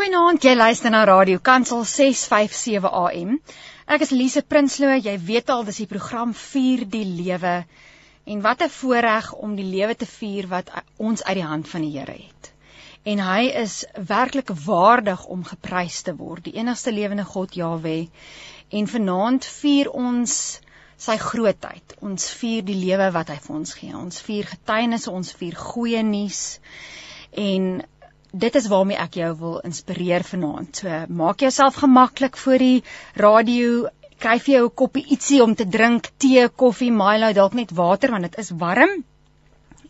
Goeienaand, jy luister na Radio Kansel 657 AM. Ek is Lise Prinsloo. Jy weet al dis die program Vier die Lewe. En wat 'n voorreg om die lewe te vier wat ons uit die hand van die Here het. En hy is werklik waardig om geprys te word, die enigste lewende God Jahwe. En vanaand vier ons sy grootheid. Ons vier die lewe wat hy vir ons gee. Ons vier getuienisse, ons vier goeie nuus. En dit is waarmee ek jou wil inspireer vanaand. So maak jouself gemaklik voor die radio, kry vir jou 'n koppie ietsie om te drink, tee, koffie, Milo, dalk net water want dit is warm.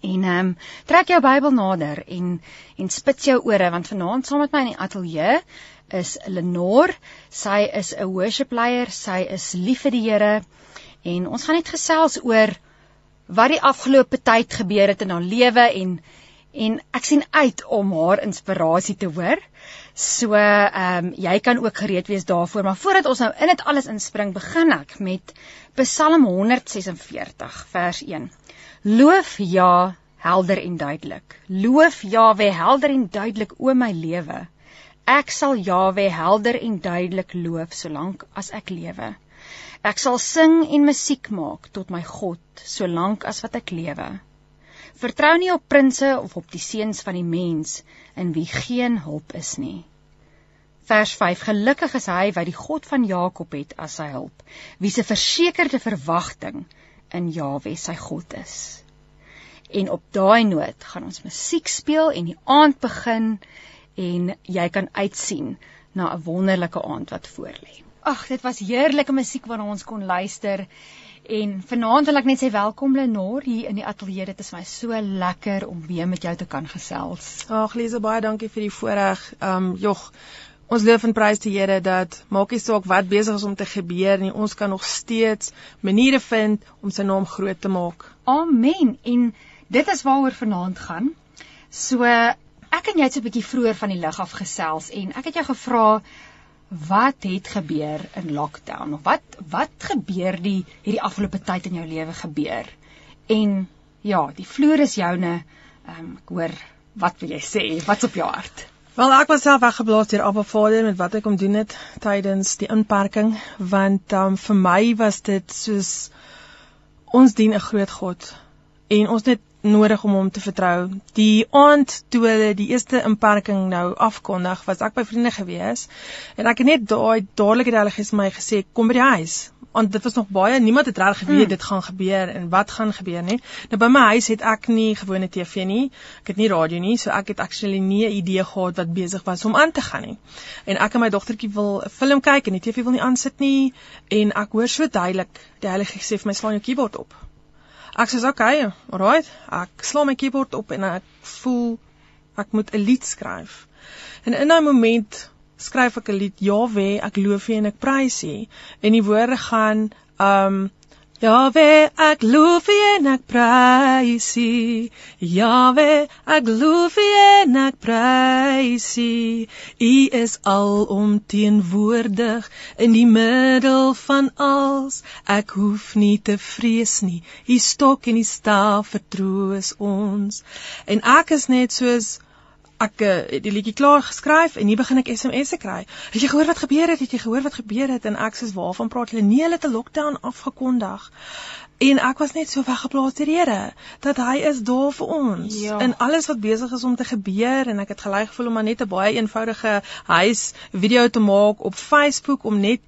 En ehm um, trek jou Bybel nader en en spits jou ore want vanaand saam met my in die ateljee is Lenore. Sy is 'n worship leier, sy is lief vir die Here en ons gaan net gesels oor wat die afgelope tyd gebeur het in haar lewe en en ek sien uit om haar inspirasie te hoor. So ehm um, jy kan ook gereed wees daarvoor, maar voordat ons nou in dit alles inspring, begin ek met Psalm 146 vers 1. Loof ja, helder en duidelik. Loof Jahwe helder en duidelik o my lewe. Ek sal Jahwe helder en duidelik loof solank as ek lewe. Ek sal sing en musiek maak tot my God solank as wat ek lewe. Vertrou nie op prinses of op die seuns van die mens in wie geen hulp is nie. Vers 5: Gelukkig is hy wat die God van Jakob het as sy hulp, wie se versekerde verwagting in Jahwe sy God is. En op daai noot gaan ons musiek speel en die aand begin en jy kan uitsien na 'n wonderlike aand wat voorlê. Ag, dit was heerlike musiek waarna ons kon luister. En vanaand wil ek net sê welkom Lenore hier in die ateljee. Dit is my so lekker om weer met jou te kan gesels. Ag Lise, baie dankie vir die voorreg. Ehm um, jog, ons loof en prys die Here dat maak nie saak wat besig is om te gebeur nie, ons kan nog steeds maniere vind om sy naam groot te maak. Amen. En dit is waaroor vanaand gaan. So ek en jy het so 'n bietjie vroeër van die lig af gesels en ek het jou gevra wat het gebeur in lockdown? Of wat wat gebeur die hierdie afgelope tyd in jou lewe gebeur? En ja die vloer is joune. Um, ek hoor wat wil jy sê? Wat's op jou hart? Wel ek was self weggeblaas deur Abba Vader met wat ek kom doen het tydens die inperking want um, vir my was dit soos ons dien 'n groot God. En ons net nodig om hom te vertrou. Die aand toe hulle die eerste inperking nou afkondig, was ek by vriende gewees en ek het net daai dadelik het hulle gesê my gesê kom by die huis want dit was nog baie niemand het reg geweet hmm. dit gaan gebeur en wat gaan gebeur nie. Nou by my huis het ek nie gewone TV nie. Ek het nie radio nie, so ek het actually nie 'n idee gehad wat besig was om aan te gaan nie. En ek en my dogtertjie wil 'n film kyk en die TV wil nie aansit nie en ek hoor so duidelik die Heilige Gees sê vir my slaan jou keyboard op. Ek sê okay, alright. Ek slaan my keyboard op en ek voel ek moet 'n lied skryf. En in daai moment skryf ek 'n lied, Jawe, ek loof U en ek prys U. En die woorde gaan um Jahwe, ek loof U en ek prys U. Jahwe, ek loof U en ek prys U. U is alomteenwoordig in die middel van alles. Ek hoef nie te vrees nie. U stok en die staf vertroos ons. En ek is net soos ek het uh, die liedjie klaar geskryf en hier begin ek SMS'e kry. Het jy gehoor wat gebeur het? Het jy gehoor wat gebeur het? En ek sê waarvan praat hulle? Nee, hulle het 'n lockdown afgekondig. En ek was net so weggeplaas deur die Here dat hy is daar vir ons ja. in alles wat besig is om te gebeur en ek het gelyk gevoel om maar net 'n baie eenvoudige huis video te maak op Facebook om net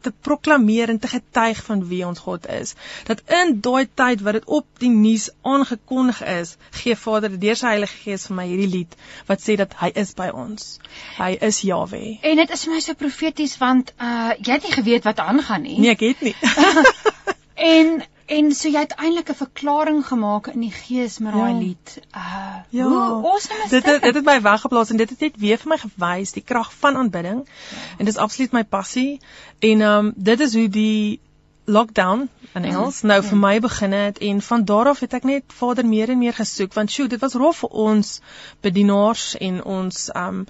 te proklameer en te getuig van wie ons God is. Dat in daai tyd wat dit op die nuus aangekondig is, gee Vader deur sy Heilige Gees vir my hierdie lied wat sê dat hy is by ons. Hy is Jawe. En dit is vir my so profeties want uh jy het nie geweet wat aangaan nie. Nee, ek het nie. en En so jy het eintlik 'n verklaring gemaak in die gees met daai ja. lied. Uh ja. hoe awesome is dit? Dit dit het my weggeplaas en dit het net weer vir my gewys die krag van aanbidding. Ja. En dis absoluut my passie. En um dit is hoe die lockdown in mhm. Engels nou vir ja. my begin het en van daar af het ek net Vader meer en meer gesoek want sjoe dit was rof vir ons bedienaars en ons um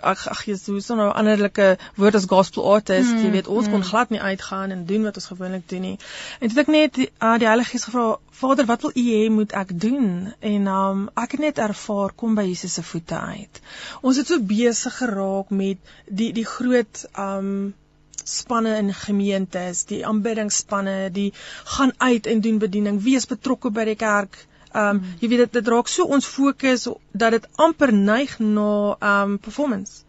ag ag jy so so 'n nou anderlike woord as gospel artist, mm, jy weet ons mm. kon glad nie uitgaan en doen wat ons gewoonlik doen nie. En toe ek net die, uh, die Heilige Gees gevra, Vader, wat wil U hê moet ek doen? En um ek het net ervaar kom by Jesus se voete uit. Ons het so besig geraak met die die groot um spanne in gemeentes, die aanbiddingsspanne, die gaan uit en doen bediening, wees betrokke by die kerk. Ehm um, jy weet dit dit raak so ons fokus dat dit amper neig na ehm um, performance.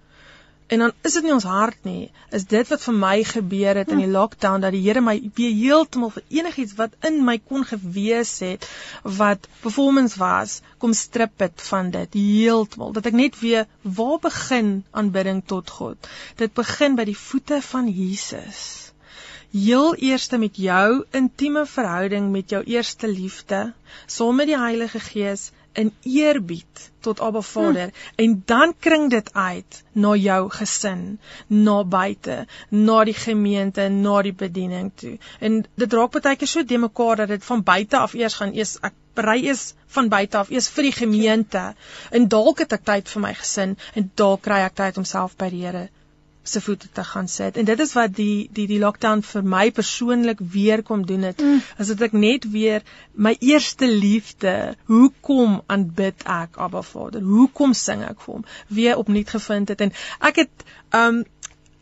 En dan is dit nie ons hart nie. Is dit wat vir my gebeur het in die lockdown dat die Here my weer heeltemal vir enigiets wat in my kon gewees het wat performance was, kom strip dit van dit heeltemal. Dat ek net weer waar begin aanbidding tot God. Dit begin by die voete van Jesus heel eerste met jou intieme verhouding met jou eerste liefde saam met die Heilige Gees in eerbied tot Abba Vader hm. en dan kring dit uit na jou gesin, na buite, na die gemeente, na die bediening toe. En dit raak baie keer so de mekaar dat dit van buite af eers gaan eers ek berei is van buite af eers vir die gemeente en dalk het ek tyd vir my gesin en dalk kry ek tyd om self by die Here se voete te gaan sit. En dit is wat die die die lockdown vir my persoonlik weer kom doen het. Mm. As dit ek net weer my eerste liefde, hoekom aanbid ek Abba Vader? Hoekom sing ek vir hom? Weer opnuut gevind het en ek het um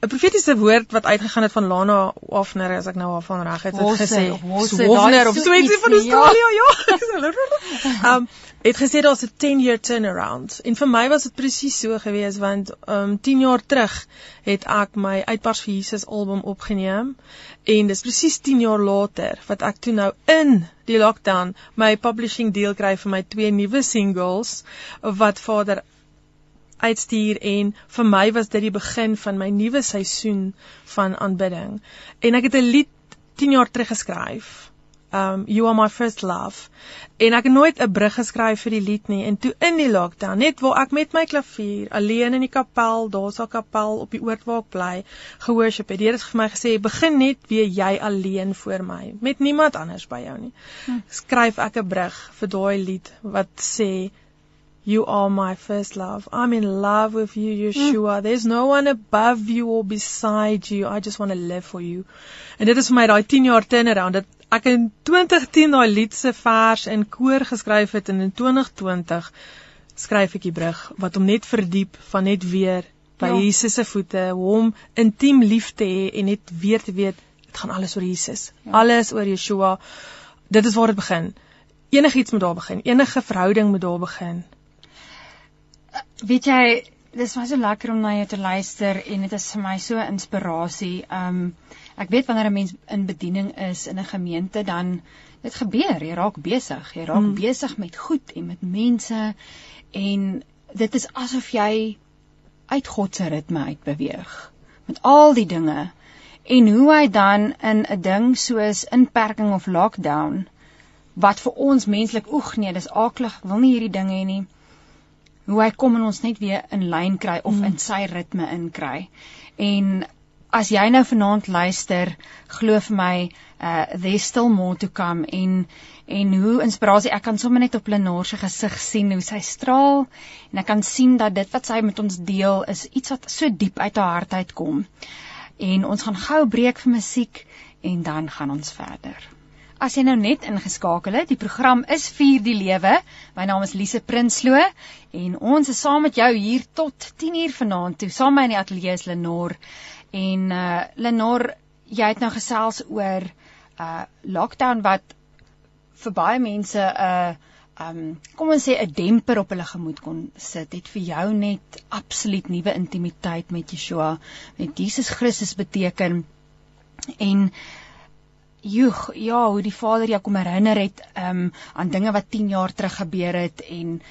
'n profetiese woord wat uitgegaan het van Lana Hofner as ek nou haar van reg het gesê. Hofner of so ietsie van Australië, ja. um het gesê daar's 'n 10 year turnaround. En vir my was dit presies so gewees want um 10 jaar terug het ek my Uitpars vir Jesus album opgeneem en dis presies 10 jaar later wat ek toe nou in die lockdown my publishing deal kry vir my twee nuwe singles wat Vader uitstuur en vir my was dit die begin van my nuwe seisoen van aanbidding. En ek het 'n lied 10 jaar terug geskryf. Um you are my first love. En ek het nooit 'n brug geskryf vir die lied nie en toe in die lockdown, net waar ek met my klavier alleen in die kapel, daar's 'n kapel op die oord waar ek bly, gehoorship het. Die Here het vir my gesê, "Begin net weer jy alleen voor my, met niemand anders by jou nie." Hm. Skryf ek 'n brug vir daai lied wat sê You are my first love. I'm in love with you, Yeshua. Mm. There's no one above you or beside you. I just want to live for you. En dit is vir my daai 10 jaar turnaround dat ek in 2010 daai lied se vers in koor geskryf het en in 2020 skryf ek die brug wat hom net verdiep van net weer by ja. Jesus se voete, hom intiem lief te hê en net weer te weet dit gaan alles oor Jesus. Ja. Alles oor Yeshua. Dit is waar dit begin. Enigiets moet daar begin. Enige verhouding moet daar begin weet jy, dis my so lekker om na jou te luister en dit is vir my so inspirasie. Um ek weet wanneer 'n mens in bediening is in 'n gemeente dan dit gebeur, jy raak besig, jy raak hmm. besig met goed en met mense en dit is asof jy uit God se ritme uitbeweeg met al die dinge en hoe hy dan in 'n ding soos inperking of lockdown wat vir ons menslik oeg nee dis aaklig wil nie hierdie dinge hê nie hoe hy kom en ons net weer in lyn kry of mm. in sy ritme inkry. En as jy nou vanaand luister, glo vir my, uh there's still more to come en en hoe inspirasie ek kan sommer net op Lenore se gesig sien hoe sy straal en ek kan sien dat dit wat sy met ons deel is iets wat so diep uit haar hart uitkom. En ons gaan gou breek vir musiek en dan gaan ons verder. As jy nou net ingeskakel het, die program is Vier die Lewe. My naam is Lise Prinsloo en ons is saam met jou hier tot 10uur vanaand toe. Saam met my in die ateljee is Lenore en uh Lenore, jy het nou gesels oor uh lockdown wat vir baie mense 'n uh, um kom ons sê 'n demper op hulle gemoed kon sit. Het vir jou net absoluut nuwe intimiteit met Yeshua, met Jesus Christus beteken en joeg ja hoe die vader jou kom herinner het um aan dinge wat 10 jaar terug gebeur het en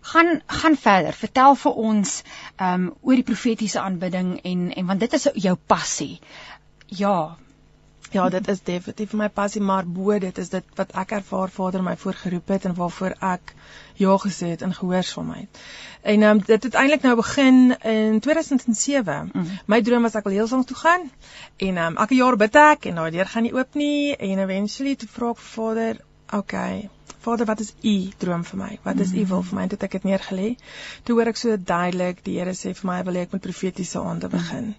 gaan gaan verder. Vertel vir ons um oor die profetiese aanbidding en en want dit is jou passie. Ja Ja, dit is definitief my passie, maar bo dit is dit wat ek ervaar Vader my voorgeroep het en waarvoor ek ja gesê het in gehoorsaamheid. En um, dit het eintlik nou begin in 2007. Mm. My droom was ek wil heelsongs toe gaan en um, elke jaar bid ek en daai deur gaan nie oop nie en eventually toe vra ek Vader, okay, Vader, wat is u droom vir my? Wat is u wil vir my? En toe het ek dit neergelê. Toe hoor ek so duidelik die Here sê vir my, "Wil ek met profetiese aande begin?"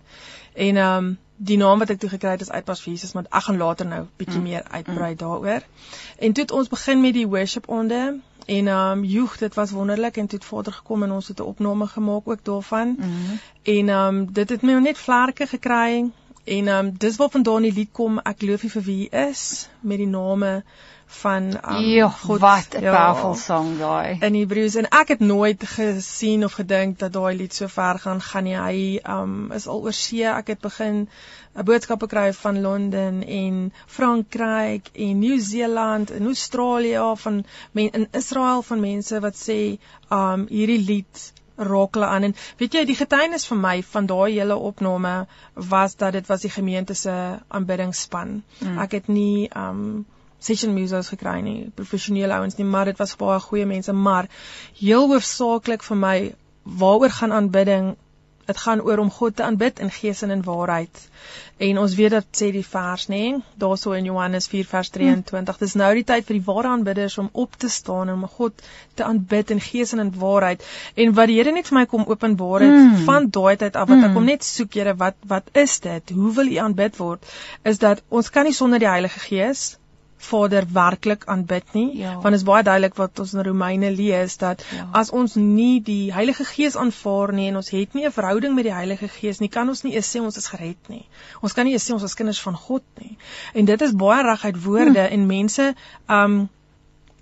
En ehm um, die naam wat ek toe gekry het is uitpas vir Jesus, maar ek gaan later nou bietjie meer uitbrei daaroor. En toe het ons begin met die worship aande En ehm um, joeg, dit was wonderlik en toe het Vader gekom en ons het 'n opname gemaak ook daarvan. Mm. En ehm um, dit het my net vlerke gekry en ehm um, dis waar vandaan die lied kom Ek loof U vir wie U is met die name van um, Jo, God wat 'n ja, powerful song daai. In Hebreëus en ek het nooit gesien of gedink dat daai lied so ver gaan gaan nie. Hy um is al oor see. Ek het begin 'n boodskappe kry van Londen en Frankryk en Nieu-Seeland en Australië van men, in Israel van mense wat sê um hierdie lied raak hulle aan en weet jy die getuienis vir my van daai hele opname was dat dit was die gemeente se aanbiddingsspan. Mm. Ek het nie um session musos gekry nie, professionele ouens nie, maar dit was baie goeie mense, maar heel hoofsaaklik vir my waaroor gaan aanbidding? Dit gaan oor om God te aanbid in gees en in waarheid. En ons weet dat sê die vers nê, daarso in Johannes 4 vers 23, hm. dis nou die tyd vir die ware aanbidders om op te staan en om God te aanbid in gees en in waarheid. En wat die Here net vir my kom openbaar het mm. van daai tyd af wat mm. ek kom net soek, Here, wat wat is dit? Hoe wil U aanbid word? Is dat ons kan nie sonder die Heilige Gees Vader werklik aanbid nie ja. want dit is baie duidelik wat ons in Romeine lees dat ja. as ons nie die Heilige Gees aanvaar nie en ons het nie 'n verhouding met die Heilige Gees nie kan ons nie eens sê ons is gered nie ons kan nie eens sê ons is kinders van God nie en dit is baie reguit woorde hm. en mense um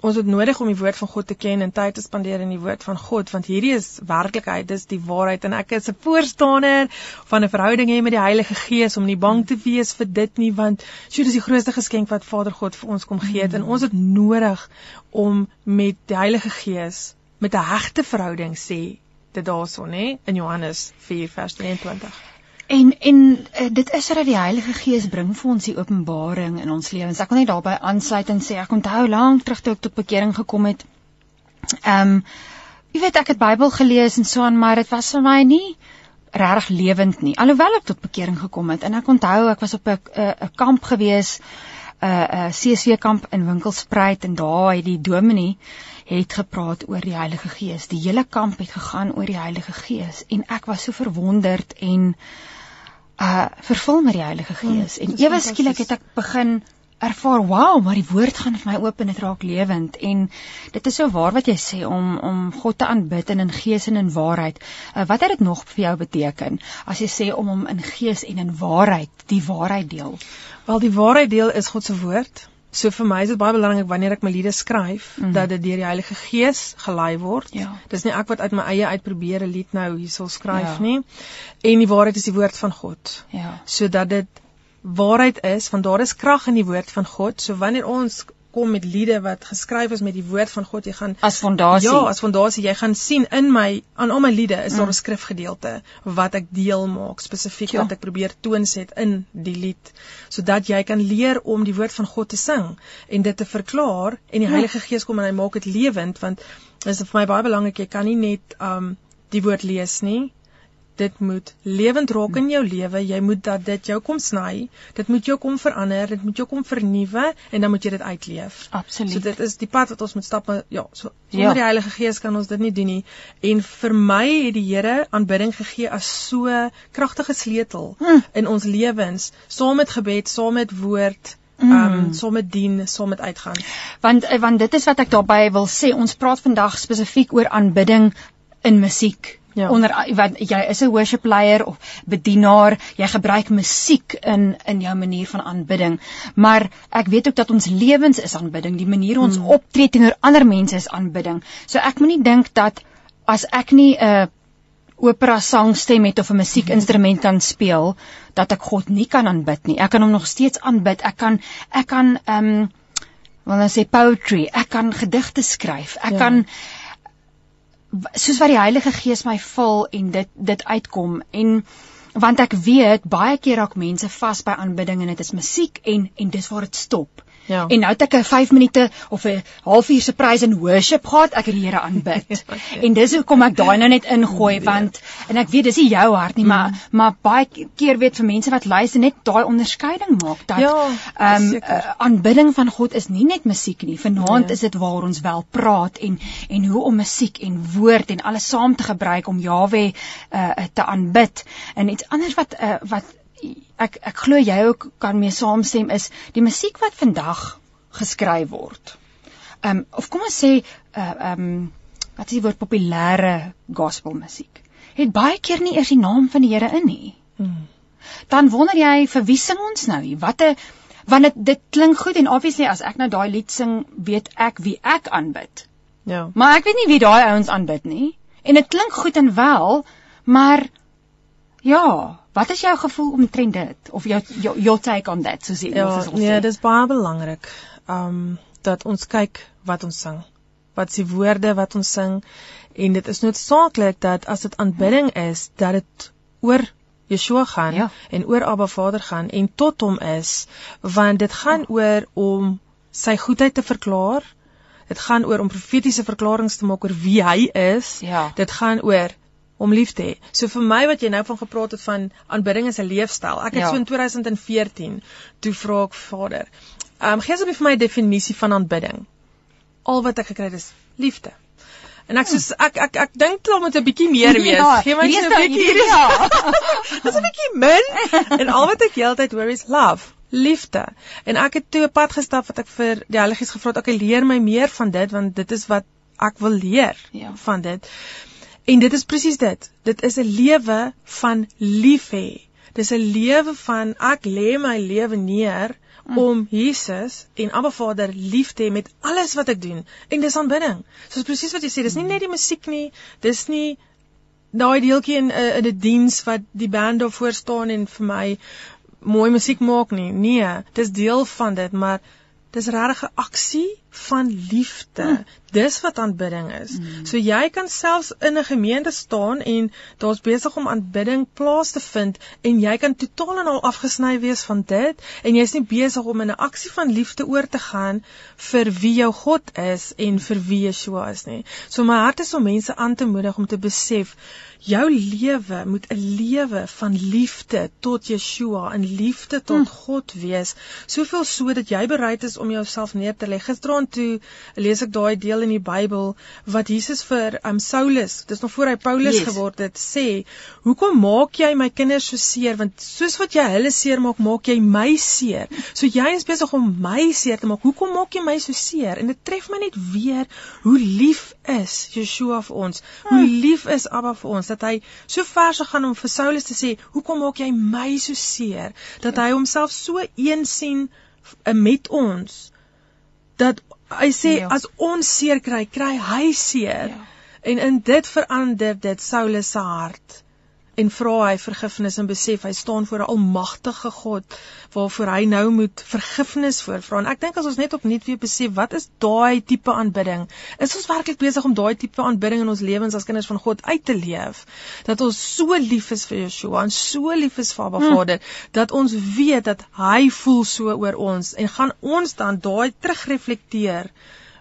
ons het nodig om die woord van God te ken en tyd te spandeer in die woord van God want hierdie is werklikheid dis die waarheid. En ek is 'n voorstander van 'n verhouding hê met die Heilige Gees om nie bang te wees vir dit nie want so dis die grootste geskenk wat Vader God vir ons kom gee het. En ons het nodig om met die Heilige Gees met 'n hegte verhouding sê dit daarson nê in Johannes 4 vers 23 En en uh, dit is sodat die Heilige Gees bring vir ons die openbaring in ons lewens. Ek wil net daarbey aansluit en sê ek onthou lank terug toe ek tot bekering gekom het. Ehm um, jy weet ek het Bybel gelees en so aan, maar dit was vir my nie regtig lewend nie. Alhoewel ek tot bekering gekom het en ek onthou ek was op 'n 'n kamp gewees, 'n 'n CSV kamp in Winkelspruit en daar het die dominee het gepraat oor die Heilige Gees. Die hele kamp het gegaan oor die Heilige Gees en ek was so verwonderd en uh vervul met die Heilige hmm, Gees. Mm, en ewe skielik het ek begin ervaar wow maar die woord gaan vir my oop en dit raak lewend. En dit is so waar wat jy sê om om God te aanbid en in gees en in waarheid. Uh, wat het dit nog vir jou beteken as jy sê om hom in gees en in waarheid die waarheid deel? Wel die waarheid deel is God se woord So vir my is dit baie belangrik wanneer ek my liede skryf mm -hmm. dat dit deur die Heilige Gees gelei word. Ja. Dis nie ek wat uit my eie uit probeer 'n lied nou hierso skryf ja. nie. En die waarheid is die woord van God. Ja. Sodat dit waarheid is, want daar is krag in die woord van God. So wanneer ons kom met liede wat geskryf is met die woord van God. Jy gaan as fondasie. Ja, as fondasie. Jy gaan sien in my aan al my liede is daar 'n mm. skrifgedeelte wat ek deel maak spesifiek ja. wat ek probeer toonset in die lied sodat jy kan leer om die woord van God te sing en dit te verklaar en die ja. Heilige Gees kom en hy maak dit lewend want dit is vir my baie belangrik jy kan nie net um die woord lees nie dit moet lewend raak in jou lewe. Jy moet dat dit jou kom sny. Dit moet jou kom verander, dit moet jou kom vernuwe en dan moet jy dit uitleef. Absoluut. So dit is die pad wat ons moet stap. Ja, so sonder ja. die Heilige Gees kan ons dit nie doen nie. En vir my het die Here aanbidding gegee as so kragtige sleutel hm. in ons lewens, saam met gebed, saam met woord Ehm um, saam met dien, saam met uitgaan. Want want dit is wat ek daarbey wil sê. Ons praat vandag spesifiek oor aanbidding in musiek. Ja. onder wat jy is 'n worship leier of bedienaar, jy gebruik musiek in in jou manier van aanbidding. Maar ek weet ook dat ons lewens is aanbidding, die manier ons hmm. optree teenoor ander mense is aanbidding. So ek moenie dink dat as ek nie 'n opera sangstem het of 'n musiekinstrument kan speel, dat ek God nie kan aanbid nie. Ek kan hom nog steeds aanbid. Ek kan ek kan ehm um, wil nou sê poetry, ek kan gedigte skryf. Ek ja. kan soos wat die Heilige Gees my vul en dit dit uitkom en want ek weet baie keer raak mense vas by aanbidding en dit is musiek en en dis waar dit stop Ja. En nou het ek 'n 5 minute of 'n halfuur se praise and worship gehad, ek het die Here aanbid. en dis hoekom ek daai nou net ingooi want en ek weet dis nie jou hart nie, maar maar baie keer weet vir mense wat luister net daai onderskeiding maak dat Ja, ehm seker. uh, aanbidding van God is nie net musiek nie. Vanaand Nee. is dit waar ons wel praat en en hoe om musiek en woord en alles saam te gebruik om Jahwe uh, te aanbid. En iets anders wat uh, wat ek ek glo jy ook kan mee saamstem is die musiek wat vandag geskryf word. Ehm um, of kom ons sê uh ehm um, wat is die woord populêre gospelmusiek. Het baie keer nie eers die naam van die Here in nie. Hmm. Dan wonder jy vir wie sing ons nou hier? Watte want dit dit klink goed en obviously as ek nou daai lied sing, weet ek wie ek aanbid. Ja. Maar ek weet nie wie daai ouens aanbid nie. En dit klink goed en wel, maar ja, wat is jou gevoel omtrent dit of jou jou, your take on that soos jy Ja, ons sal nee, sê? dis baie belangrik. Um dat ons kyk wat ons sing. Wat is die woorde wat ons sing? En dit is noodsaaklik dat as dit aanbidding is, dat dit oor Yeshua gaan Ja. en oor Abba Vader gaan en tot hom is, want dit gaan oor om sy goedheid te verklaar. Dit gaan oor om profetiese verklaringe te maak oor wie hy is. Ja. Dit gaan oor om lief te hê. So vir my wat jy nou van gepraat het van aanbidding is 'n leefstyl. Ek het Ja. so in 2014 toe vra ek Vader, ehm um, gee asseblief vir my 'n definisie van aanbidding. Al wat ek gekry het is liefde. En ek soos ek ek ek dink klaar moet 'n bietjie meer wees. Ja, Gee my so 'n nou- bietjie. ja. Dis 'n bietjie min. En al wat ek heeltyd hoor is love, liefde. En ek het toe 'n pad gestap wat ek vir die Heilige Gees gevra het, okay, leer my meer van dit want dit is wat ek wil leer Ja. van dit. En dit is presies dit. Dit is 'n lewe van lief hê. Dis 'n lewe van ek lê my lewe neer Mm. om Jesus en Abba Vader lief te hê met alles wat ek doen. En dis aanbidding. Soos presies wat jy sê, dis nie net die musiek nie, dis nie daai deeltjie in 'n in 'n diens wat die band daar voor staan en vir my mooi musiek maak nie. Nee, dis deel van dit, maar dis regtig 'n aksie van liefde. Mm. Dis wat aanbidding is. Mm. So jy kan selfs in 'n gemeente staan en daar's besig om aanbidding plaas te vind en jy kan totaal en al afgesny wees van dit en jy's nie besig om in 'n aksie van liefde oor te gaan vir wie jou God is en vir wie Yeshua is nie. So my hart is om mense aan te moedig om te besef jou lewe moet 'n lewe van liefde tot Yeshua en liefde tot hm. God wees. Soveel so dat jy bereid is om jouself neer te lê. Gisteraand toe lees ek daai deel in die Bybel wat Jesus vir um, Saulus, dis nog voor hy Paulus Yes. geword het, sê, "Hoekom maak jy my kinders so seer? Want soos wat jy hulle seer maak, maak jy my seer. So jy is besig om my seer te maak. Hoekom maak jy my so seer?" En dit tref my net weer hoe lief is Yeshua vir ons. Hoe lief is Abba vir ons dat hy so ver sou gaan om vir Saulus te sê, "Hoekom maak jy my so seer?" Dat hy homself so een sien uh, met ons dat hy sê Ja. as ons seer kry, kry hy seer. Ja. En in dit verander dit Saulus se hart en vra hy vergifnis en besef hy staan voor 'n almagtige God waarvoor hy nou moet vergifnis voor vra. En ek dink as ons net opnuut weer besef wat is daai tipe aanbidding? Is ons werklik besig om daai tipe aanbidding in ons lewens as kinders van God uit te leef? Dat ons so lief is vir Yeshua en so lief is vir Abba Hm. Vader dat ons weet dat hy voel so oor ons en gaan ons dan daai terugreflekteer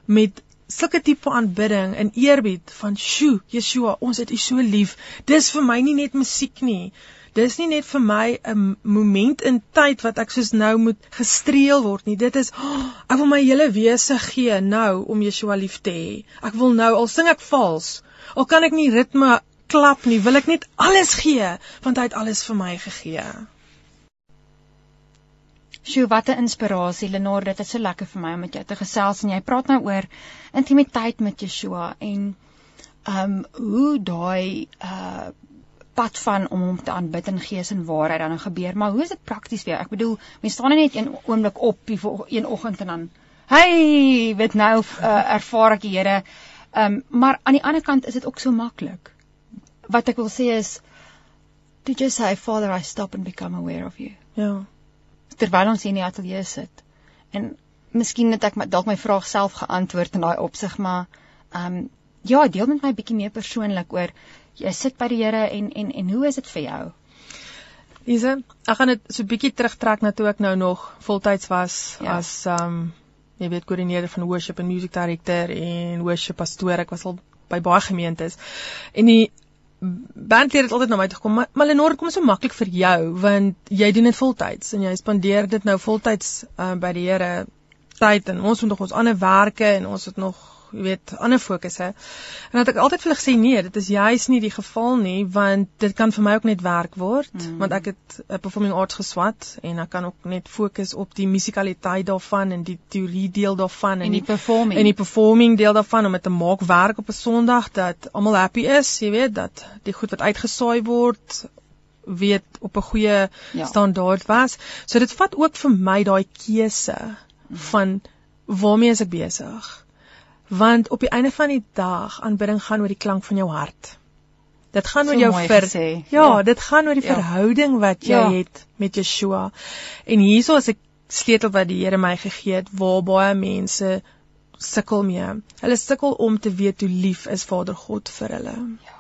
met sulke tipe aanbidding en eerbied van sjoe Yeshua ons het u so lief. Dis vir my nie net musiek nie. Dis nie net vir my 'n moment in tyd wat ek soos nou moet gestreel word nie. Dit is oh, ek wil my hele wese gee nou om Yeshua lief te hê. Ek wil nou al sing ek vals al kan ek nie ritme klap nie wil ek net alles gee want hy het alles vir my gegee Sjoe, wat 'n inspirasie, Lenore, dit is so lekker vir my om met jou te gesels en jy praat nou oor intimiteit met Yeshua en ehm um, hoe daai uh pad van om hom te aanbid in gees en waarheid dan nou gebeur, maar hoe is dit prakties jou? Ek bedoel, mense staan nie net een oomblik op die een oggend en dan hey, weet nou uh, ervaar ek die Here. Ehm um, maar aan die ander kant is dit ook so maklik. Wat ek wil sê is to just say Father I stop and become aware of you ja terwyl ons hier in die ateljee sit. En miskien het ek my- dalk my vraag self geantwoord in daai opsig, maar ehm um, ja, deel met my 'n bietjie meer persoonlik oor jy sit by die Here en en en hoe is dit vir jou? Dis ek gaan dit so bietjie terugtrek na toe ek nou nog voltyds was Ja. as um jy weet koördineerder van worship en music director en worship pastoor. Ek was al by baie gemeentes. En die bandlede het altyd na my toe gekom, maar, maar Lenore, kom so maklik vir jou want jy doen dit voltyds en jy spandeer dit nou voltyds uh, by die Here tyd en ons moet nog ons ander werke en ons het nog jy weet ander fokusse. En dat ek altyd vir hulle gesê nee, dit is juis nie die geval nie want dit kan vir my ook net werk word mm. want ek het 'n performing arts geswat en ek kan ook net fokus op die musikaliteit daarvan en die teorie deel daarvan En die performing. en die performing deel daarvan om dit te maak werk op 'n Sondag dat almal happy is, jy weet, dat die goed wat uitgesaai word weet op 'n goeie Ja. ja. standaard was. So dit vat ook vir my daai keuse van waarmee is ek besig? Want op die einde van die dag aanbidding gaan oor die klank van jou hart. Dit gaan So oor jou ver gesê. Ja, Ja. dit gaan oor die Ja. verhouding wat jy Ja. het met Yeshua. En hierso is 'n sleutel wat die Here my gegee het waar baie mense sukkel mee. Hulle sukkel om te weet hoe lief is Vader God vir hulle. Ja.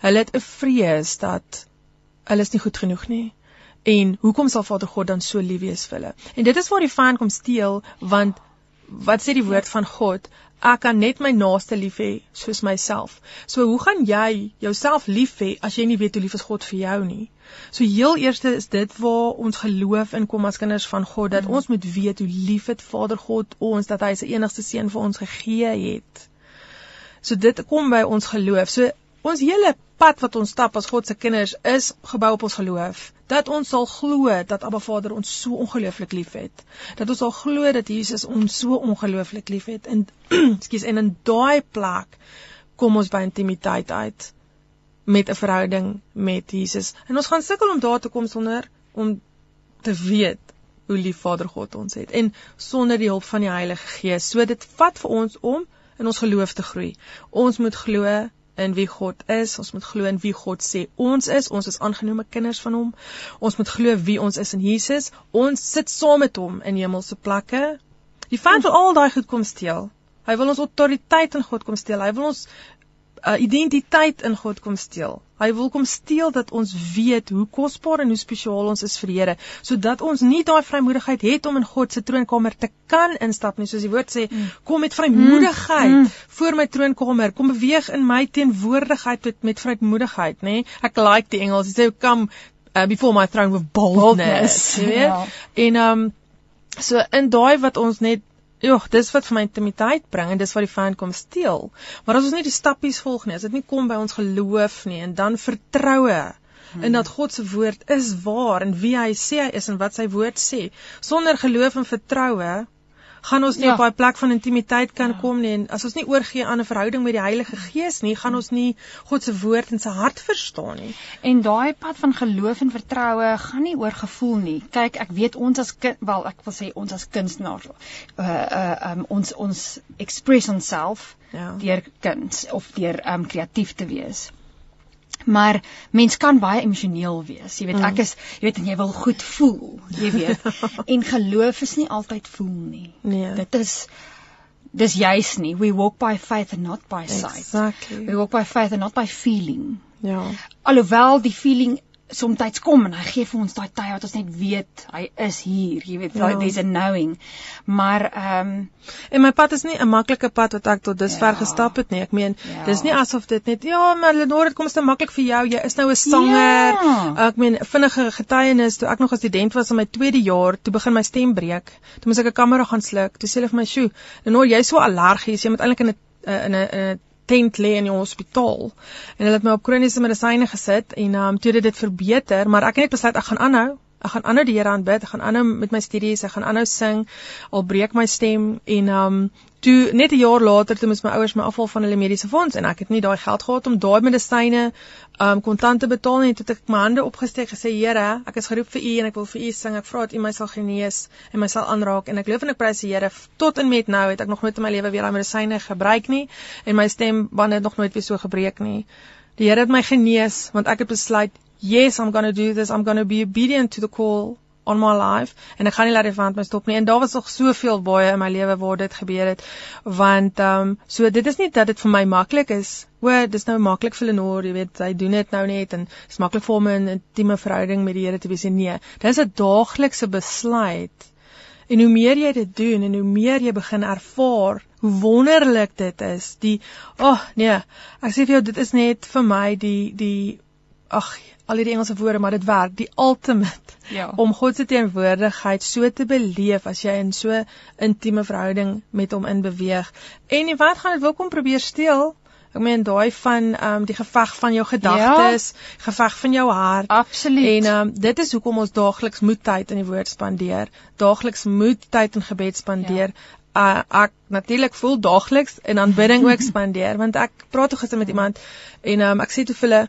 Hulle het 'n vrees dat hulle is nie goed genoeg nie. En hoekom sal Vader God dan so lief wees vir hulle? En dit is waar die vyand kom steel want wat sê die woord van God? Ek kan net my naaste lief hê soos myself. So hoe gaan jy jouself lief hê as jy nie weet hoe lief is God vir jou nie? So heel eerste is dit waar ons geloof inkom as kinders van God dat mm. ons moet weet hoe lief het Vader God ons dat hy sy enigste seun vir ons gegee het. So dit kom by ons geloof. So ons hele pad wat ons stap as God se kinders is gebou op ons geloof. Dat ons sal glo dat Abba Vader ons so ongelooflik liefhet. Dat ons sal glo dat Jesus ons so ongelooflik liefhet. En ekskuus en in daai plek kom ons by intimiteit uit met 'n verhouding met Jesus. En ons gaan sukkel om daar te kom sonder om te weet hoe lief Vader God ons het en sonder die hulp van die Heilige Gees. So dit vat vir ons om in ons geloof te groei. Ons moet glo in wie God is. Ons moet glo in wie God sê ons is. Ons is aangenome kinders van hom. Ons moet glo wie ons is in Jesus. Ons sit saam met hom in hemelse plekke. Die vyand wil al daai goed kom steel. Hy wil ons autoriteit in God kom steel. Hy wil ons uh, identiteit in God kom steel. Hy wil kom steel dat ons weet hoe kosbaar en hoe spesiaal ons is vir die Here, sodat ons nie daai vrymoedigheid het om in God se troonkamer te kan instap nie, soos die woord sê, Mm. kom met vrymoedigheid Mm, mm. voor my troonkamer, kom beweeg in my teenwoordigheid met met vrymoedigheid, nê? Ek like die Engels, dit sê come uh, before my throne with boldness, Boldness, jy weet? ja. En ehm um, so in daai wat ons net Joh, dis wat vir my intimiteit bring en dis wat die vyand kom steel. Maar as ons nie die stappies volg nie, as dit nie kom by ons geloof nie en dan vertroue hmm. in dat God se woord is waar en wie hy sê hy is en wat sy woord sê, sonder geloof en vertroue gaan ons nie Ja. op daai plek van intimiteit kan Ja. ja. kom nie en as ons nie oorgee aan 'n verhouding met die Heilige Gees nie, gaan ons nie God se woord in sy hart verstaan nie. En daai pad van geloof en vertroue gaan nie oor gevoel nie. Kyk, ek weet ons as kind, wel ek wil sê ons as kunstenaars uh uh um, ons ons express onsself Ja. deur kuns of deur um kreatief te wees. Maar mens kan baie emosioneel wees. Jy weet, Mm. ek is, jy weet en jy wil goed voel, jy weet. en geloof is nie altyd voel nie. Nee. Dit is dis juis nie. We walk by faith and not by sight. Exactly. We walk by faith and not by feeling. Ja. Alhoewel die feeling soms kom en hy gee vir ons daai tye wat ons net weet hy is hier, jy weet, Ja. ja. there's a knowing. Maar ehm um, En my pad is nie 'n maklike pad wat ek tot dusver Ja. gestap het nie. Ek meen, Ja. dis nie asof dit net ja, maar Lenore, dit kom te maklik vir jou. Jy is nou 'n sanger. Ja. Ek meen, vinnige getuienis toe ek nog as student was in my tweede jaar, toe begin my stem breek. Toe moes ek 'n kamera gaan sluk. Toe sê hulle vir my, "Sjoe, Lenore, jy's so allergies. Jy moet eintlik in 'n eh, in 'n in 'n tent lê in die hospitaal." En hulle het my op kroniese medisyne gesit en ehm um, toe het dit verbeter, maar ek het net besluit ek gaan aanhou. Ek gaan aanhou die Here aanbid, ek gaan aanhou met my studies, ek gaan aanhou sing al breek my stem en um toe net 'n jaar later toe moes my ouers my afhaal van hulle mediese fonds en ek het nie daai geld gehad om daai medisyne um kontant te betaal nie. Toe het ek my hande opgesteek gesê Here, ek is geroep vir U en ek wil vir U sing. Ek vra dat U my sal genees en my sal aanraak en ek loof en ek prys die Here tot en met nou het ek nog nooit in my lewe weer daai medisyne gebruik nie en my stembande het nog nooit weer so gebreek nie. Die Here het my genees want ek het besluit, yes, I'm going to do this. I'm going to be obedient to the call on my life. En ek gaan nie laat dit van my stop nie. En daar was nog soveel baie in my lewe waar dit gebeur het. Want ehm um, so dit is nie dat dit vir my maklik is. O dis nou maklik vir Lenore jy weet hy doen dit nou net en dit is maklik vir hom in 'n intieme verhouding met die Here te wees nee. Dis 'n daaglikse besluit. En hoe meer jy dit doen en hoe meer jy begin ervaar hoe wonderlik dit is die ag oh, nee ek sê vir jou dit is net vir my die die ag al hierdie Engelse woorde, maar dit werk, die ultimate. Ja. Om God se teenwoordigheid so te beleef as jy in so intieme verhouding met hom in beweeg. En wat gaan dit wil kom probeer steel? Ek meen daai van ehm um, die geveg van jou gedagtes, ja. geveg van jou hart. Absoluut. En ehm um, dit is hoekom ons daagliks moet tyd in die woord spandeer. Daagliks moet tyd in gebed spandeer. Ja. Uh, ek natuurlik voel daagliks in aanbidding ook spandeer want ek praat gister met iemand en um, ek sê toe vir hulle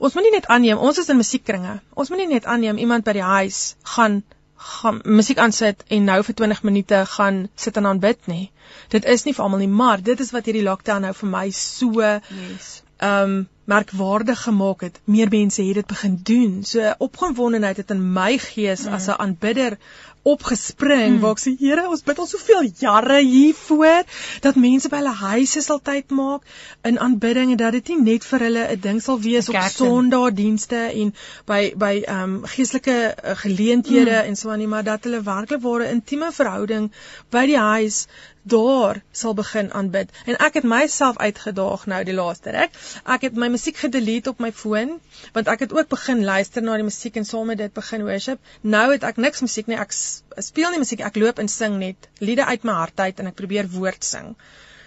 Ons moet nie net aanneem ons is in musiekkringe. Ons moet nie net aanneem iemand by die huis gaan gaan musiek aansit en nou vir 20 minute gaan sit en aanbid nie. Dit is nie vir almal nie, maar dit is wat hierdie lockdown nou vir my so yes. um merkwaardig gemaak het. Meer mense het dit begin doen. So opgewondenheid het in my gees mm. as 'n aanbidder opgespring hmm. waar ek sê Here, ons bid al soveel jare hiervoor dat mense by hulle huise sal tyd maak in aanbidding en dat dit nie net vir hulle 'n ding sal wees op Sondagdienste en by by ehm um, geestelike uh, geleenthede hmm. en so aan nie, maar dat hulle werklik ware intieme verhouding by die huis daar sal begin aanbid. En ek het myself uitgedaag nou die laaste ruk. Ek het my musiek gedelete op my foon want ek het ook begin luister na die musiek en saam met dit begin worship. Nou het ek niks musiek nie. Ek speel nie musiek, ek loop en sing net liede uit my hart uit en ek probeer woord sing.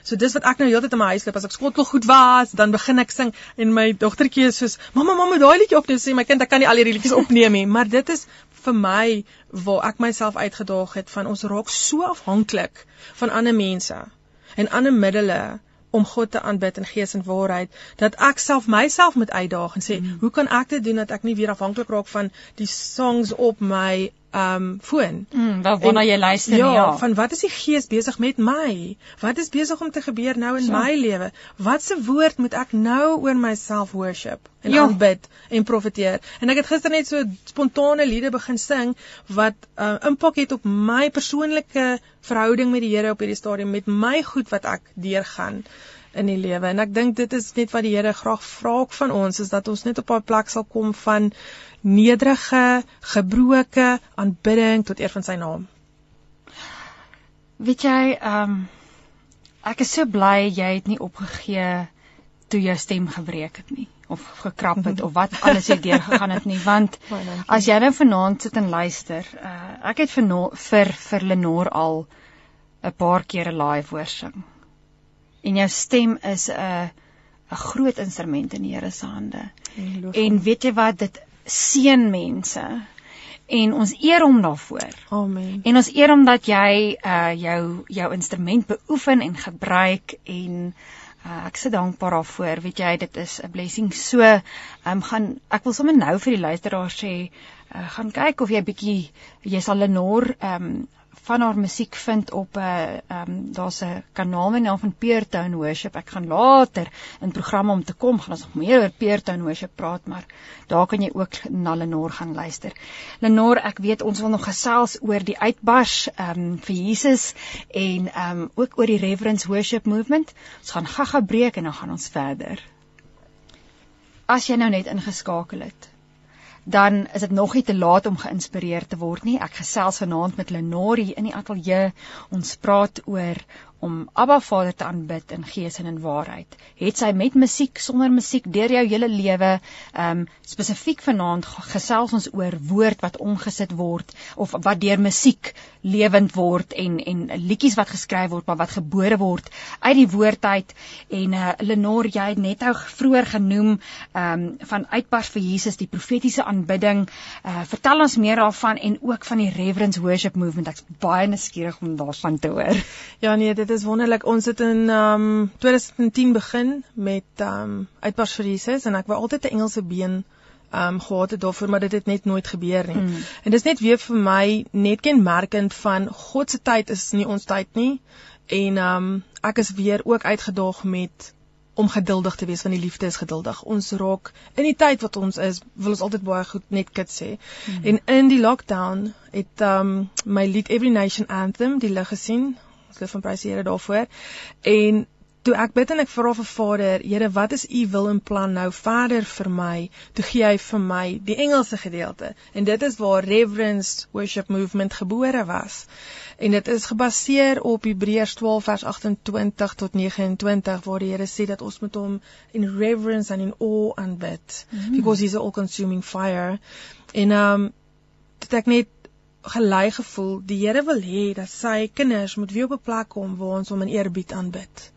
So dis wat ek nou heeltyd in my huis loop as ek skottel goed was, dan begin ek sing en my dogtertjie is soos, "Mamma, mamma, daai liedjie opneem." Sê my kind, ek kan nie al hierdie liedjies opneem nie, maar dit is vir my waar ek myself uitgedaag het van ons raak so afhanklik van ander mense en ander middele om God te aanbid in gees en waarheid dat ek self myself moet uitdaag en sê mm. hoe kan ek dit doen dat ek nie weer afhanklik raak van die songs op my um foon. Mm, wanneer jy luister ja, ja. van wat is die gees besig met my? Wat is besig om te gebeur nou in so. my lewe? Wat se woord moet ek nou oor myself worship en ja. aanbid en profeteer? En ek het gister net so spontane liede begin sing wat uh, impak het op my persoonlike verhouding met die Here op hierdie stadium met my goed wat ek deurgaan in die lewe en ek dink dit is net wat die Here graag vra van ons is dat ons net op 'n plek sal kom van nederige, gebroke aanbidding tot eer van sy naam. Weet jy, ehm um, ek is so bly jy het nie opgegee toe jou stem gebreek het nie of gekrap het of wat alles het deur gegaan het nie want as jy nou vanaand sit en luister, uh, ek het vir vir vir Lenore al 'n paar keer 'n live hoorsing. En jou stem is 'n 'n groot instrument in die Here se hande. En weet jy wat dit seën mense en ons eer hom daarvoor. Amen. En ons eer hom dat jy uh jou jou instrument beoefen en gebruik en uh ek se dankbaar daarvoor. Weet jy, dit is 'n blessing. So, ehm um, gaan ek wil sommer nou vir die luisteraars sê, uh gaan kyk of jy bietjie jy sal Lenore ehm um, van haar musiek vind op 'n uh, ehm um, daar's 'n kanaal met naam van Peertown Worship. Ek gaan later in programme om te kom gaan ons nog meer oor Peertown Worship praat, maar daar kan jy ook na Lenore gaan luister. Lenore, ek weet ons wil nog gesels oor die uitbars ehm um, vir Jesus en ehm um, ook oor die Reverence Worship Movement. Ons gaan gaga breek en dan gaan ons verder. As jy nou net ingeskakel het dan is dit nog nie te laat om geïnspireer te word nie. Ek gesels vanaand met Lenore in die ateljee. Ons praat oor om Abba Vader te aanbid in gees en in waarheid. Het sy met musiek, sonder musiek deur jou hele lewe, ehm um, spesifiek vanaand gesels ons oor woord wat omgesit word of wat deur musiek lewend word en en liedjies wat geskryf word maar wat gebore word uit die woord uit en uh, Lenore jy het net nou vroeër genoem ehm um, van uitbars vir Jesus die profetiese aanbidding. Uh, vertel ons meer daarvan en ook van die Reverence Worship Movement. Ek's baie nuuskierig om daarvan te hoor. Ja nee, dit is wonderlik. Ons het in um 2010 begin met um uitbars vir Jesus en ek wou altyd 'n Engelse been um gehad het daarvoor maar dit het net nooit gebeur nie. Mm. En dis net weer vir my net kenmerkend van God se tyd is nie ons tyd nie. En um ek is weer ook uitgedaag met om geduldig te wees want die liefde is geduldig. Ons raak in die tyd wat ons is, wil ons altyd baie goed net kit sê. Mm. En in die lockdown het um my lied Every Nation Anthem die lig gesien. Loof van prys die Here daarvoor. En toe ek bid en ek vra vir Vader, Here, wat is u wil en plan nou verder vir my? Toe gee hy vir my die Engelse gedeelte. En dit is waar Reverence Worship Movement gebore was en dit is gebaseer op Hebreërs 12 vers 28 tot 29 waar die Here sê dat ons moet hom in reverence and in awe aanbid mm -hmm. because he's all consuming fire en um dit ek net gelei gevoel die Here wil hê dat sy kinders moet weer op 'n plek kom waar ons hom in eerbied aanbid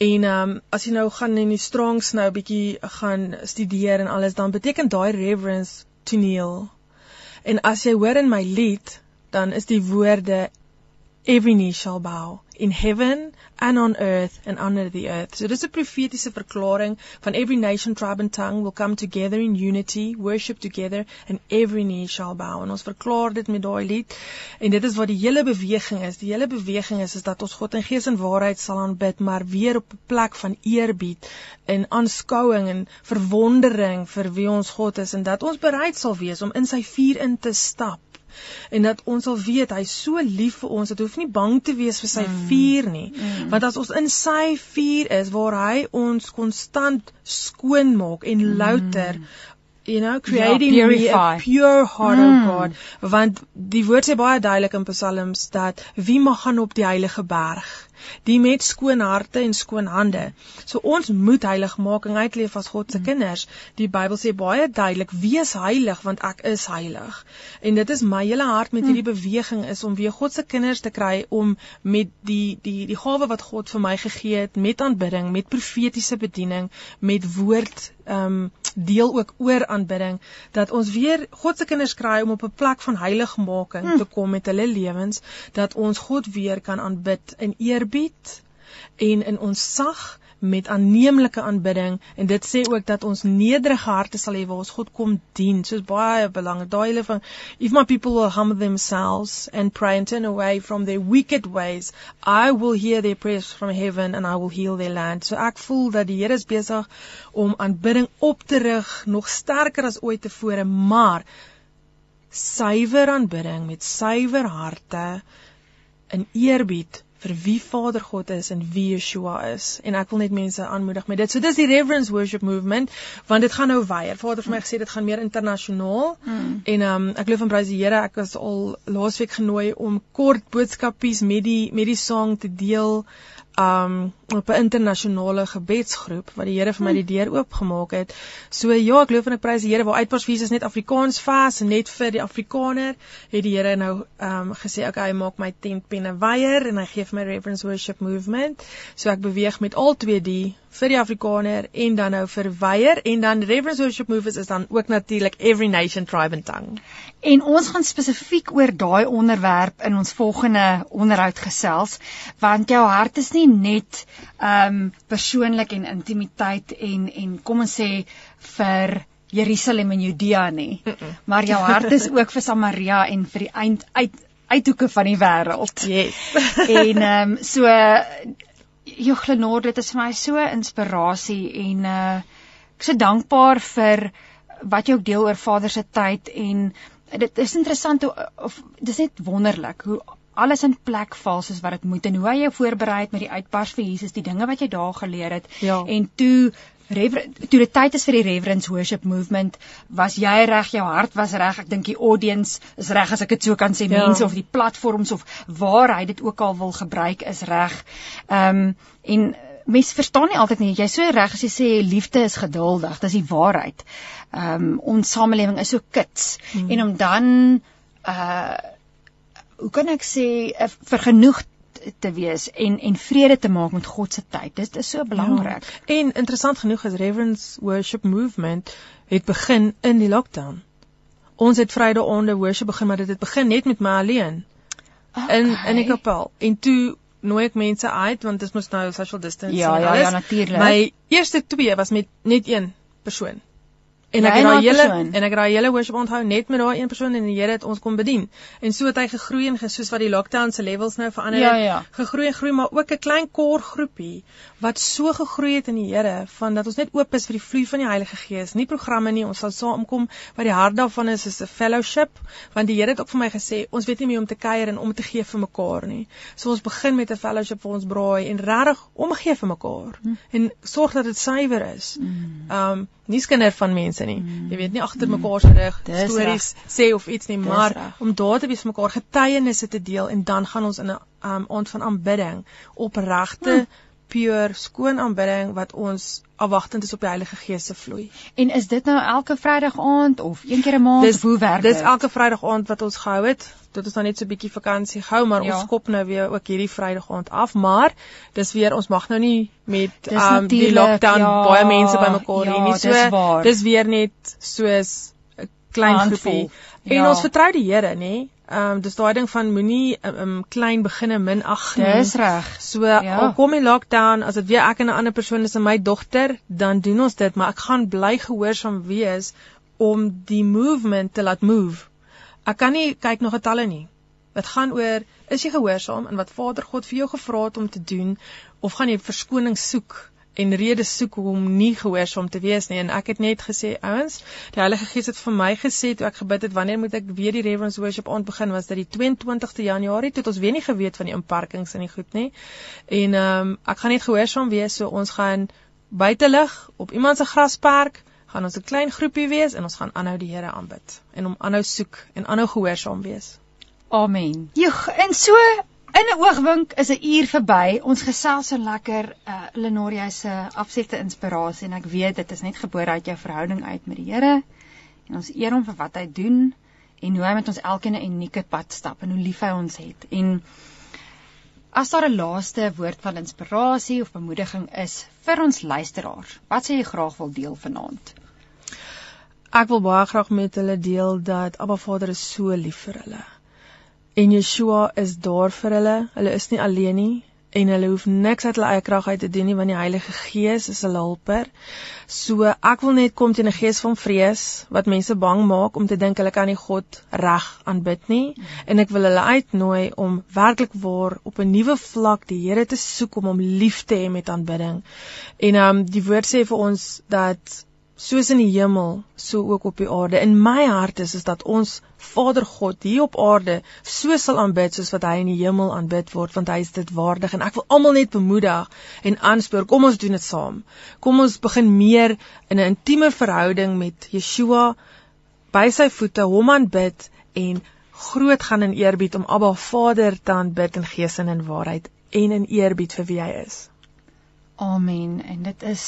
En um, as jy nou gaan in die Strongs nou 'n bietjie gaan studeer en alles dan beteken daai reverence toneel. En as jy hoor in my lied, dan is die woorde every knee shall bow in heaven and on earth and under the earth. So dis 'n profetiese verklaring van every nation, tribe and tongue will come together in unity, worship together and every knee shall bow. En ons verklaar dit met daai lied. En dit is wat die hele beweging is. Die hele beweging is is dat ons God in gees en waarheid sal aanbid, maar weer op 'n plek van eerbied en aanskouing en verwondering vir wie ons God is en dat ons bereid sal wees om in sy vuur in te stap en dat ons sal weet hy's so lief vir ons dat hoef nie bang te wees vir sy mm. vuur nie mm. want as ons in sy vuur is waar hy ons konstant skoon maak en louter mm. you know creating yeah, me a pure heart mm. of God want die woord sê baie duidelik in psalms dat wie mag gaan op die heilige berg die met skoon harte en skoon hande. So ons moet heiligmaking uitleef as God se mm. kinders. Die Bybel sê baie duidelik: "Wees heilig want ek is heilig." En dit is my hele hart met hierdie mm. beweging is om weer God se kinders te kry om met die die die gawe wat God vir my gegee het met aanbidding, met profetiese bediening, met woord ehm um, deel ook oor aanbidding dat ons weer God se kinders kry om op 'n plek van heiligmaking hm. te kom met hulle lewens dat ons God weer kan aanbid in eerbied en in ons sag met aanneemlike aanbidding en dit sê ook dat ons nederige harte sal hê waar ons God kom dien. Soos baie belangrik. Daai hele van if my people will humble themselves and pray and turn away from their wicked ways, I will hear their prayers from heaven and I will heal their land. So ek voel dat die Here is besig om aanbidding op te rig nog sterker as ooit tevore, maar suiwer aanbidding met suiwer harte in eerbied vir wie Vader God is en wie Yeshua is. En ek wil net mense aanmoedig met dit. So dis die Reverence Worship Movement want dit gaan nou weier. Vader vir my gesê dit gaan meer internasionaal. Mm. En um ek glo van prys die Here, ek was al laasweek genooi om kort boodskapies met die met die sang te deel um op 'n internasionale gebedsgroep wat die Here vir my die deur oopgemaak het. So ja, ek loof en ek prys die Here waar uitpas vir Jesus net Afrikaans vas en net vir die Afrikaner het die Here nou um gesê okay, hy maak my tent penne weier en hy gee vir my Reverence Worship Movement. So ek beweeg met al twee die vir die Afrikaner en dan nou vir weier en dan Reverence Worship Movement is dan ook natuurlik Every Nation Tribe and Tongue. En ons gaan spesifiek oor daai onderwerp in ons volgende onderhoud gesels want jou hart is nie net ehm um, persoonlik en intimiteit en en kom ons sê vir Jerusalem en Judea nie. Mm -mm. Maar jou hart is ook vir Samaria en vir die eind uit uithoeke van die wêreld. Yes. en ehm um, so Joglenor dit is vir my so inspirasie en uh ek is so dankbaar vir wat jy ook deel oor Vader se tyd en dit is interessant hoe of dis net wonderlik hoe alles in plek val soos wat dit moet en hoe hy jou voorberei het met die uitbars vir Jesus, die dinge wat jy daar geleer het ja. en toe toe die tyd is vir die reverence worship movement was jy reg jou hart was reg ek dink die audience is reg as ek dit so kan sê ja. mense of die platforms of waar hy dit ook al wil gebruik is reg ehm um, en mense verstaan nie altyd nie jy so reg as jy sê liefde is geduldig dis die waarheid ehm um, ons samelewing is so kits hmm. en om dan uh hoe kan ek sê uh, vergenoeg te wees en en vrede te maak met God se tyd. Dit is so belangrik. Ja. En interessant genoeg is Reverence Worship Movement het begin in die lockdown. Ons het Vrydag onder worship begin, maar dit het begin net met my alleen. Okay. In in die kapel. En toe nooi ek mense uit want dit moet nou social distancing ja, ja, ja, natuurlik. My eerste twee was met net een persoon En ek het en daai hele persoon. en ek het daai hele worship onthou net met daai een persoon en die Here het ons kom bedien. En so het hy gegroei en soos wat die lockdown se levels nou verander Ja, het, ja. gegroei en groei, maar ook 'n klein kor groepie wat so gegroei het in die Here van dat ons net oop is vir die vloei van die Heilige Gees. Nie programme nie, ons sal saamkom wat die hart daarvan is is 'n fellowship, want die Here het ook vir my gesê, ons weet nie meer om te kuier en om te gee vir mekaar nie. So ons begin met 'n fellowship vir ons braai en regtig omgee vir mekaar Hm. en sorg dat dit suiwer is. Mm. Um nie skinder van mense nie. Mm. Jy weet nie agter mekaar se rug stories sê of iets nie, Dis maar reg. om daar te wees mekaar getuienisse te deel en dan gaan ons in 'n um aand van aanbidding opregte Mm. Pure skoon aanbidding wat ons afwagtend is op die Heilige Gees se vloei. En is dit nou elke Vrydag aand of een keer 'n maand Dis of hoe werk Dis dit? elke Vrydag aand wat ons gehou het. Dit is nou net so 'n bietjie vakansie gehou, maar Ja. ons skop nou weer ook hierdie Vrydag aand af, maar dis weer ons mag nou nie met Dis um die lockdown ja, baie mense bymekaar ja, hê nie. dis So waar. dis weer net soos 'n klein Handvol, groepie. En ja. ons vertrou die Here, nê? Um dis daai ding van moenie um, um klein beginne minag nie. Dis reg. So Ja. al kom die lockdown, as dit weer ek en 'n ander persoon is en my dogter, dan doen ons dit, maar ek gaan bly gehoorsaam wees om die movement te laat move. Ek kan nie kyk na getalle nie. Dit gaan oor is jy gehoorsaam in wat Vader God vir jou gevra het om te doen of gaan jy verskoning soek en redes soek om nie gehoorsaam te wees nie. En ek het net gesê ouens die Heilige Gees het vir my gesê toe ek gebid het wanneer moet ek weer die Reverence Worship aand begin? Was dit die 22ste Januarie? Toe het ons weer nie geweet van die inperkings en die goed nie. En ehm um, ek gaan net gehoorsaam wees so ons gaan buitelig op iemand se grasperk gaan ons 'n klein groepie wees en ons gaan aanhou die Here aanbid en hom aanhou soek en aanhou gehoorsaam wees. Amen. Joeg, en so in 'n oogwink is 'n uur verby. Ons gesels so lekker uh Lenoria se afsette inspirasie en ek weet dit is net gebore uit jou verhouding uit met die Here en ons eer hom vir wat hy doen en hoe hy met ons elkeen 'n unieke pad stap en hoe lief hy ons het. En as daar 'n laaste woord van inspirasie of bemoediging is vir ons luisteraars, wat sê jy graag wil deel vanaand? Ek wil baie graag met hulle deel dat Abba Vader is so lief vir hulle. En Yeshua is daar vir hulle. Hulle is nie alleen nie en hulle hoef niks uit hulle eie krag uit te doen nie want die Heilige Gees is hulle hulper. So ek wil net kom teen 'n gees van vrees wat mense bang maak om te dink hulle kan nie God reg aanbid nie en ek wil hulle uitnooi om werklik waar op 'n nuwe vlak die Here te soek om hom lief te hê met aanbidding. En ehm um, die woord sê vir ons dat soos in die hemel, so ook op die aarde. In my hart is is dat ons Vader God hier op aarde so sal aanbid soos wat hy in die hemel aanbid word, want hy is dit waardig en ek wil almal net bemoedig en aanspoor, kom ons doen dit saam. Kom ons begin meer in 'n intieme verhouding met Yeshua by sy voete hom aanbid en groot gaan in eerbied om Abba Vader te aanbid in gees en in waarheid en in eerbied vir wie hy is. Amen. En dit is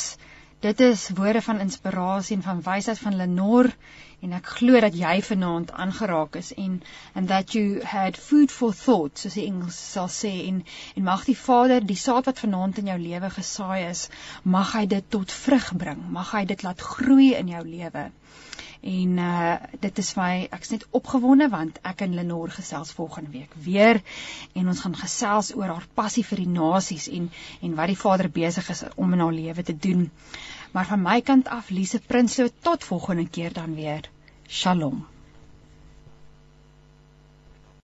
dit is woorde van inspirasie en van wysheid van Lenor en ek glo dat jy vanaand aangeraak is en and that you had food for thought soos die Engels sal sê en en mag die Vader die saad wat vanaand in jou lewe gesaai is mag hy dit tot vrug bring mag hy dit laat groei in jou lewe En uh dit is my ek's net opgewonde want ek en Lenore gesels volgende week weer en ons gaan gesels oor haar passie vir die nasies en en wat die Vader besig is om in haar lewe te doen. Maar van my kant af Lise Prinsloo tot volgende keer dan weer. Shalom.